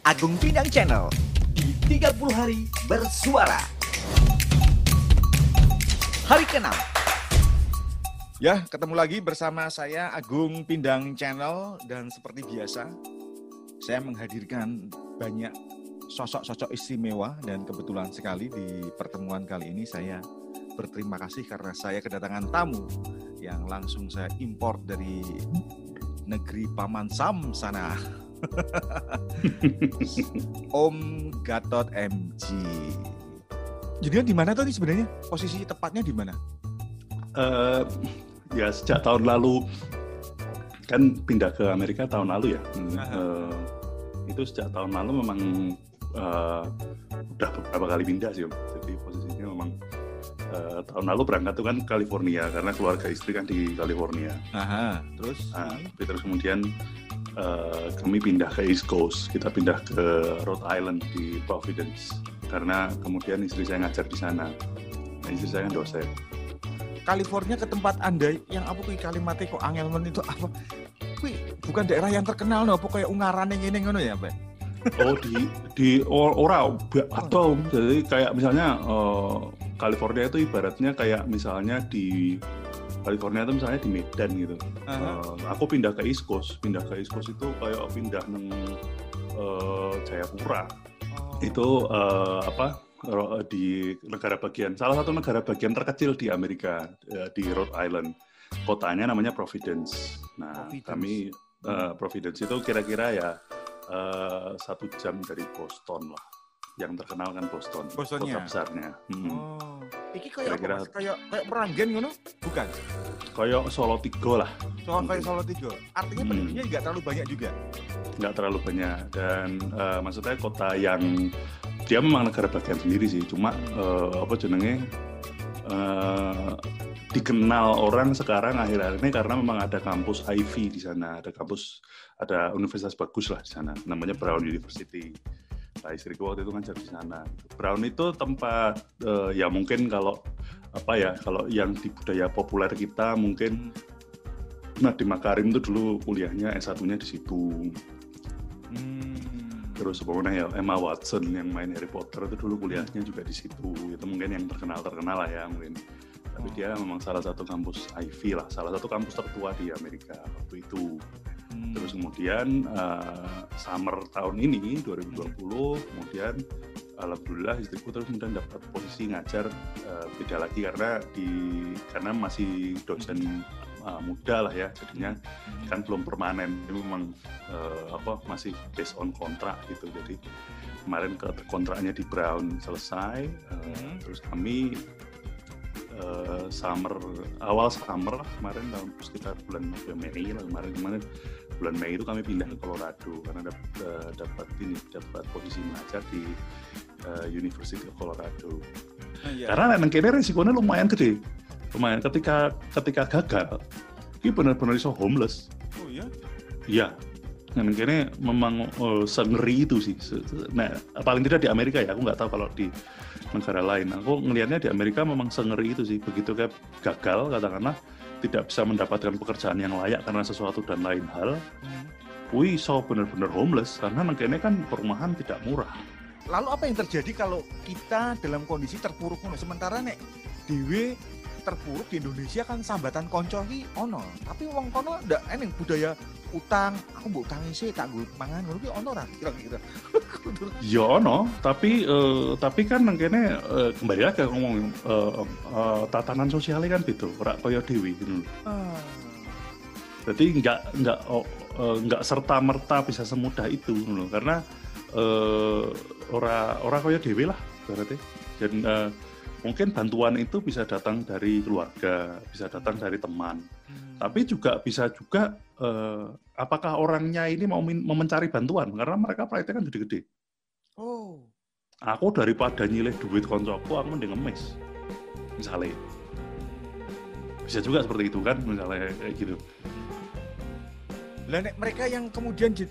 Agung Pinang Channel di 30 hari bersuara. Hari ke-6. Ya, ketemu lagi bersama saya Agung Pindang Channel dan seperti biasa saya menghadirkan banyak sosok-sosok istimewa dan kebetulan sekali di pertemuan kali ini saya berterima kasih karena saya kedatangan tamu yang langsung saya import dari negeri Paman Sam sana. Om Gatot MG. Jadi di mana tadi sebenarnya posisi tepatnya di mana? Uh, ya sejak tahun lalu kan pindah ke Amerika tahun lalu ya. Uh, itu sejak tahun lalu memang uh, udah beberapa kali pindah sih om. Jadi posisinya memang uh, tahun lalu berangkat tuh kan California karena keluarga istri kan di California. Aha, terus? Nah, terus kemudian uh, kami pindah ke East Coast. Kita pindah ke Rhode Island di Providence karena kemudian istri saya ngajar di sana. Nah, istri saya kan dosen. California ke tempat anda yang apa kui kalimatnya kok Angelman itu apa? Kui bukan daerah yang terkenal no, apa kayak Ungaran yang ini ngono ya, Pak? Oh di di ora atau jadi kayak misalnya uh, California itu ibaratnya kayak misalnya di California itu misalnya di Medan gitu. Uh-huh. Uh, aku pindah ke East Coast, pindah ke East Coast itu kayak pindah neng uh, Jayapura. Oh. Itu uh, apa di negara bagian salah satu negara bagian terkecil di Amerika di Rhode Island. Kotanya namanya Providence. Nah Providence. kami uh, Providence itu kira-kira ya uh, satu jam dari Boston lah yang terkenal kan Boston Bostonnya. kota besarnya hmm. oh iki kayak apa kayak kayak Meranggen ngono? Bukan? Kayak Solo Tigo lah. Solo kayak Solo Tigo artinya hmm. penduduknya nggak terlalu banyak juga? Nggak terlalu banyak. Dan uh, maksudnya kota yang dia memang negara bagian sendiri sih. Cuma uh, apa jenenge? Uh, dikenal orang sekarang akhir-akhir ini karena memang ada kampus Ivy di sana, ada kampus, ada universitas bagus lah di sana, namanya Brown University. Nah istriku waktu itu ngajar di sana. Brown itu tempat uh, ya mungkin kalau apa ya, kalau yang di budaya populer kita mungkin Nah di Makarim itu dulu kuliahnya S1-nya di situ. Hmm. Terus pokoknya ya Emma Watson yang main Harry Potter itu dulu kuliahnya juga di situ. Itu mungkin yang terkenal terkenal lah ya mungkin tapi dia memang salah satu kampus Ivy lah, salah satu kampus tertua di Amerika waktu itu. Hmm. Terus kemudian uh, summer tahun ini 2020, kemudian alhamdulillah istriku terus kemudian dapat posisi ngajar uh, beda lagi karena di karena masih dosen uh, muda lah ya, jadinya hmm. kan belum permanen, ini memang uh, apa masih based on kontrak gitu. Jadi kemarin kontraknya di Brown selesai, uh, hmm. terus kami uh, summer awal summer kemarin tahun sekitar bulan Mei lah kemarin kemarin bulan Mei itu kami pindah ke Colorado karena dapat uh, dapat ini dapat posisi mengajar di uh, University of Colorado. Uh, iya. Karena memang kini resikonya lumayan gede, lumayan ketika ketika gagal, ini benar-benar iso homeless. Oh iya? Iya, dan kini memang oh, sengeri itu sih. Nah, paling tidak di Amerika ya, aku nggak tahu kalau di negara lain. Aku ngelihatnya di Amerika memang sengeri itu sih. Begitu kayak gagal katakanlah tidak bisa mendapatkan pekerjaan yang layak karena sesuatu dan lain hal, hmm. wih so benar-benar homeless karena negara kan perumahan tidak murah. Lalu apa yang terjadi kalau kita dalam kondisi terpuruk sementara nek dewe terpuruk di Indonesia kan sambatan konco ono tapi wong kono ndak eneng budaya utang. Aku mbok utangi sih tak gue mangan ngono ono ora kira-kira. Ya ono tapi uh, tapi kan nang kene uh, kembali lagi ngomong uh, uh, tatanan sosialnya kan gitu ora kaya dewi gitu uh. jadi nggak nggak oh, uh, nggak serta merta bisa semudah itu loh. Karena uh, ora ora kaya dewi lah berarti. Dan uh, mungkin bantuan itu bisa datang dari keluarga, bisa datang dari teman. Tapi juga bisa juga uh, apakah orangnya ini mau, mau mencari bantuan karena mereka praktek kan gede-gede. Oh. Aku daripada nyilih duit koncoku, aku mending ngemis. Misalnya. Bisa juga seperti itu kan, misalnya kayak gitu. Lah mereka yang kemudian di,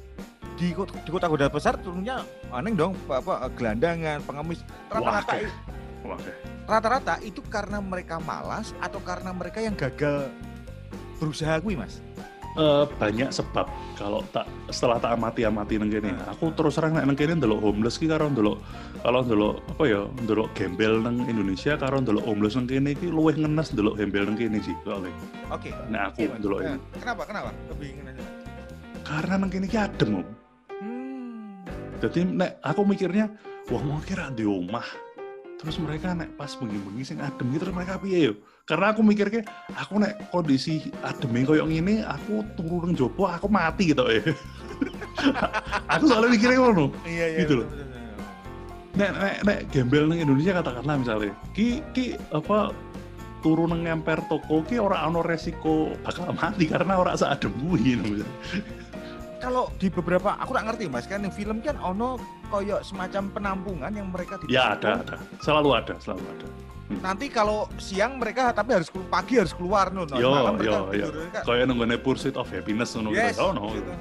di, di kota-kota besar turunnya aneh dong, apa gelandangan, pengemis, rata-rata Rata-rata itu karena mereka malas atau karena mereka yang gagal berusaha gue mas? eh, banyak sebab kalau tak setelah tak amati amati neng kene. Hmm. Aku terus terang nek neng kene ndelok homeless ki karo ndelok kalau ndelok apa ya ndelok gembel neng Indonesia karo ndelok homeless neng kene ki luwih ngenes ndelok gembel neng kene sih soalnya. Oke. Nek aku Iya, Mas. ndelok Nah, ini. Kenapa? Kenapa? Aja. Mas. Karena neng kene ki adem, Om. Hmm. Jadi nek aku mikirnya, wah mau kira di omah. Terus mereka nek pas bengi-bengi sing adem gitu terus mereka piye yo? Karena aku mikirnya, aku nek kondisi adem koyo ngene, aku turu nang jopo, aku mati gitu ya. aku soalnya mikirnya ngono. Iya, iya. Gitu loh. betul, betul, betul. Nek nek nek gembel nang Indonesia katakanlah misalnya, ki ki apa turu nang ngemper toko ki ora ono resiko bakal mati karena ora seadem gitu. Kalau di beberapa, aku nggak ngerti mas, kan yang film kan ono koyo semacam penampungan yang mereka di Ya ada ada, selalu ada, selalu ada. Nanti kalau siang mereka tapi harus pagi harus keluar no. Yo, malam yo, yo. Kayak nunggone Pursuit of Happiness ngono Yes. gitu.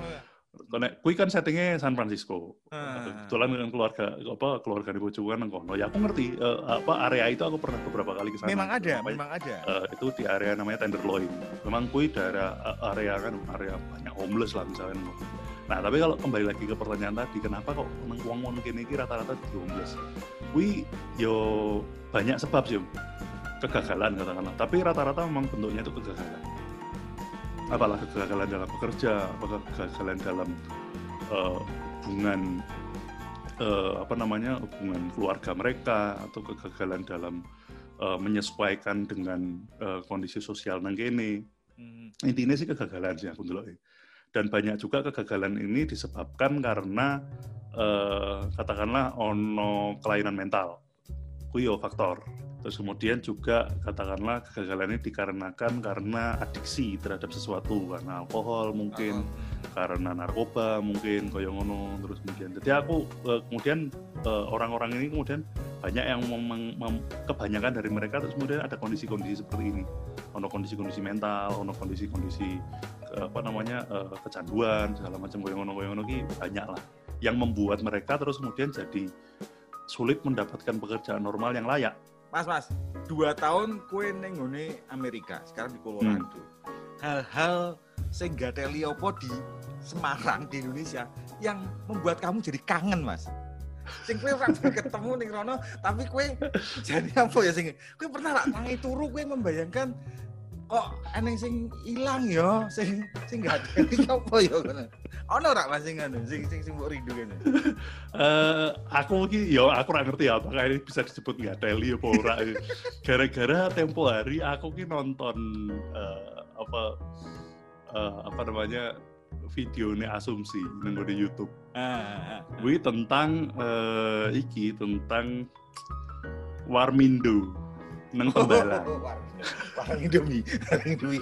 Oh. Karena kui kan settingnya San Francisco. Ah. Kebetulan dengan keluarga apa keluarga di bojoku nang kono. Ya aku ngerti eh, apa area itu aku pernah beberapa kali ke sana. Memang ada, Apa ya? memang ada. Eh, itu di area namanya Tenderloin. Memang kui daerah eh, area kan area banyak homeless lah misalnya. Nah, tapi kalau kembali lagi ke pertanyaan tadi, kenapa kok nang wong wong kene iki rata-rata di homeless? Kui yo banyak sebab sih. Kegagalan katakanlah. Tapi rata-rata memang bentuknya itu kegagalan. Apalah kegagalan dalam bekerja, apakah kegagalan dalam eh, hubungan eh, apa namanya hubungan keluarga mereka atau kegagalan dalam eh, menyesuaikan dengan eh, kondisi sosial nang kene Hmm. intinya sih kegagalan sih aku ndelok. Dan banyak juga kegagalan ini disebabkan karena eh, katakanlah ono kelainan mental. Kuyo faktor. Terus kemudian juga katakanlah kegagalan ini dikarenakan karena adiksi terhadap sesuatu, karena alkohol mungkin, karena narkoba mungkin koyo ngono terus kemudian. Jadi aku eh, kemudian eh, orang-orang ini kemudian banyak yang mem- kebanyakan dari mereka terus kemudian ada kondisi-kondisi seperti ini ono kondisi-kondisi mental, ono kondisi-kondisi eh, apa namanya kecanduan segala macam goyang ngono goyang ngono ki banyak lah yang membuat mereka terus kemudian jadi sulit mendapatkan pekerjaan normal yang layak. Mas, mas, dua tahun kue neng Amerika, sekarang di Colorado. Hmm. Hal-hal opo di Semarang di Indonesia yang membuat kamu jadi kangen, mas. Sing kue ora ketemu ning rono, tapi kue jadi apa ya sing kue pernah lah tangi turu kue membayangkan kok eneng sing ilang ya, sing sing gateli apa ya ngono. Ono ora Mas sing ngono, sing sing sing mbok rindu kene. Eh aku ki yo aku ora ngerti ya apakah ini bisa disebut nggak teli apa ora. Gara-gara tempo hari aku ki nonton eh, apa eh, apa namanya video ini asumsi nang di YouTube. Ah, ah, ah. Tentang eh, iki tentang Warmindo nang Tembalang. Warung Indomie, warung Indomie.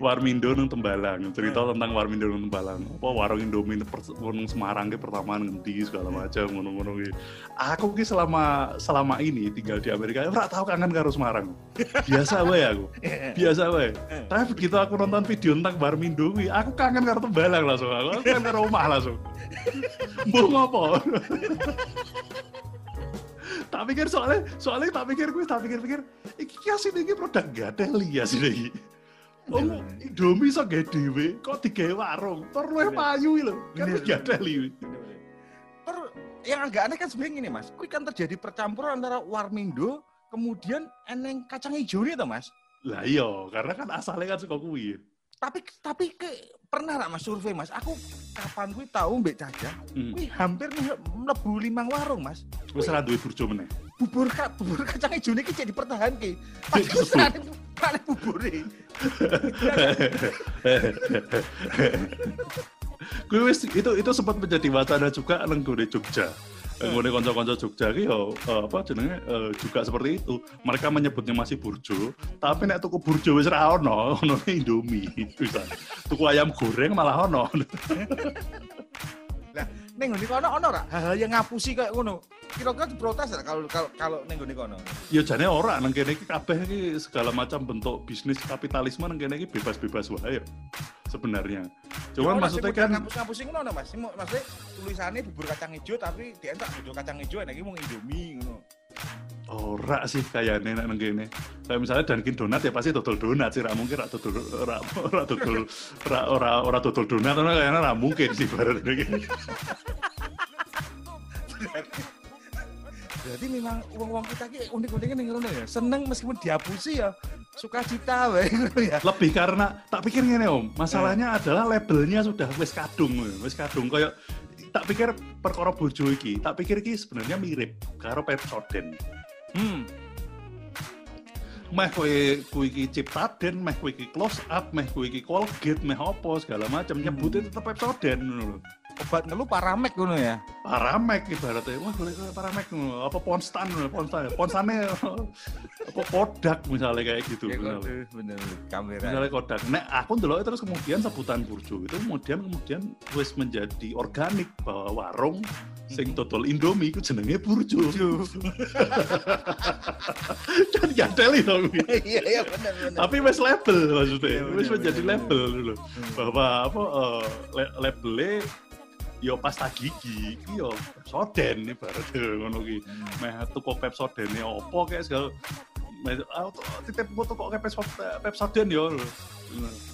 Warmindo nang Tembalang. Cerita tentang Warmindo nang Tembalang. Apa warung Indomie nang Semarang ki pertama ngendi segala macam ngono-ngono ki. Aku ki selama selama ini tinggal di Amerika ora tahu kangen karo Semarang. Biasa wae aku. Biasa wae. Tapi begitu aku nonton video tentang Warmindo kuwi, aku kangen karo Tembalang langsung. Aku kangen karo omah langsung. Mbok ngopo? Tak pikir soalnya soalnya tak pikir gue tak pikir pikir iki ki asine iki produk gadeli ya sini iki Oh, Indomie iso gawe dhewe, kok digawe warung. Tur luwih Bener. payu lho. Kan Bener, wis gadeli. Terus yang agak aneh kan sebenarnya gini mas, kui kan terjadi percampuran antara Warmindo kemudian eneng kacang hijau nih mas. Lah iya, karena kan asalnya kan suka kuwi. Tapi tapi ke, pernah nggak mas survei mas? Aku kapan kui tahu mbak Caca, Hmm. kui hampir mlebu limang warung mas. Wis ora duwe burjo meneh. Bubur ka, bubur kacang hijau ini jadi pertahan ki. Pas ku serane serane bubur nih. Wis itu itu sempat menjadi wacana juga gone Jogja. Nggone kanca-kanca Jogja ki yo eh, apa jenenge eh, juga seperti itu. Mereka menyebutnya masih burjo, tapi nek tuku burjo wis ra ono, ono Indomie. Bisa. Tuku ayam goreng malah ono. Neng ngene kono ono ora hal-hal yang ngapusi kayak ngono. Kira-kira diprotes ora kalau kalau kalau neng ngene kono. ya jane ora nang kene iki kabeh iki segala macam bentuk bisnis kapitalisme nang kene iki bebas-bebas wae ya, sebenarnya. Cuman Ono maksudnya sing kan ngapus-ngapusi ngono ono, Mas. Sing mau- Maksudnya tulisannya bubur kacang hijau tapi dientak bubur kacang hijau nek iki mung Indomie ngono. Ora sih kayaknya nek nang kene. Kayak misalnya Dunkin Donat ya pasti dodol donat sih, ra mungkin ra dodol ra ora dodol ra ora ora dodol donat karena kayaknya ra mungkin sih barat iki. Berarti memang uang-uang kita ki unik-uniknya ning ngono ya. Seneng meskipun dihapusi ya. Suka cita wae ngono ya. Lebih karena tak pikir ngene Om, masalahnya adalah labelnya sudah wis kadung, wis kadung kayak tak pikir perkara bojo iki, tak pikir iki sebenarnya mirip karo Pepsodent. Hmm. meh kowe kowe iki Ciptaden, meh kowe iki Close Up, meh kowe iki Colgate, meh apa segala macam nyebutnya tetep lho. Obat ngeluh paramek ngono ya. Paramek ibaratnya, wah boleh Paramek ngono, apa Ponstan, ngono, Ponstan, Ponstane apa Kodak misalnya kayak gitu. Ya, misalnya. bener kamera. Misalnya Kodak. Nek aku ndelok terus kemudian sebutan burjo itu kemudian kemudian wis menjadi organik bahwa warung sing total Indomie itu jenenge burjo. kan jadeli dong. Iya iya bener bener. Tapi wis label maksudnya, Iya, wis bener, menjadi label dulu Hmm. bahwa apa eh, le- labelnya yo pasta gigi. Iki yo Pepsodent ibaratnya ngono ki. Meh tuku Pepsodent opo kayak segala. Meh ah, tuh, titip gua tuku kayak Pepsodent Pepsodent yo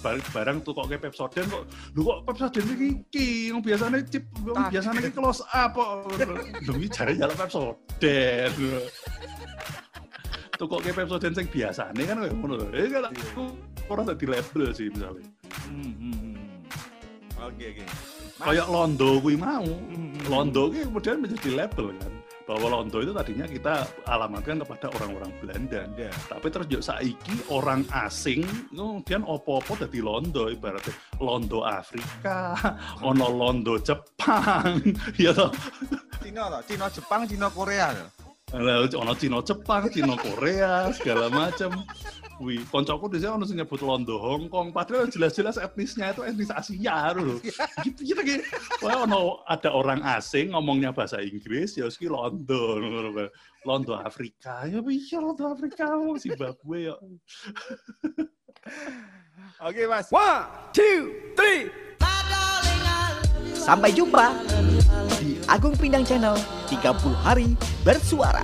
barang barang tuku kayak Pepsodent kok. Lu kok Pepsodent iki iki? Yang biasanya chip yang biasanya iki close up kok. Lho iki jare jalan Pepsodent tuku kayak Pepsodent sing biasane kan kayak ngono eh kan aku ora dadi label sih misalnya. Hmm, hmm, hmm. Oke oke. Kayak Londo kuwi mau. Londo ini kemudian menjadi label kan? Bahwa Londo itu tadinya kita alamatkan kepada orang-orang Belanda. Anda. tapi terus yuk saiki orang asing kemudian opo-opo dari Londo ibaratnya. Londo Afrika ono Londo Jepang ya toh. Cina toh, Cina Jepang, Cina Korea toh. Ono Cina Jepang Cina Korea segala macam Wih, koncoku di sini ono sing nyebut Londo Hong Kong, padahal jelas-jelas etnisnya itu etnis Asia loh. Gitu gitu gitu. Wah, ono ada orang asing ngomongnya bahasa Inggris, ya ski Londo, Londo Afrika, ya iya Londo Afrika, Zimbabwe ya. Oke mas. One, two, three. Sampai jumpa di Agung Pindang Channel 30 hari bersuara.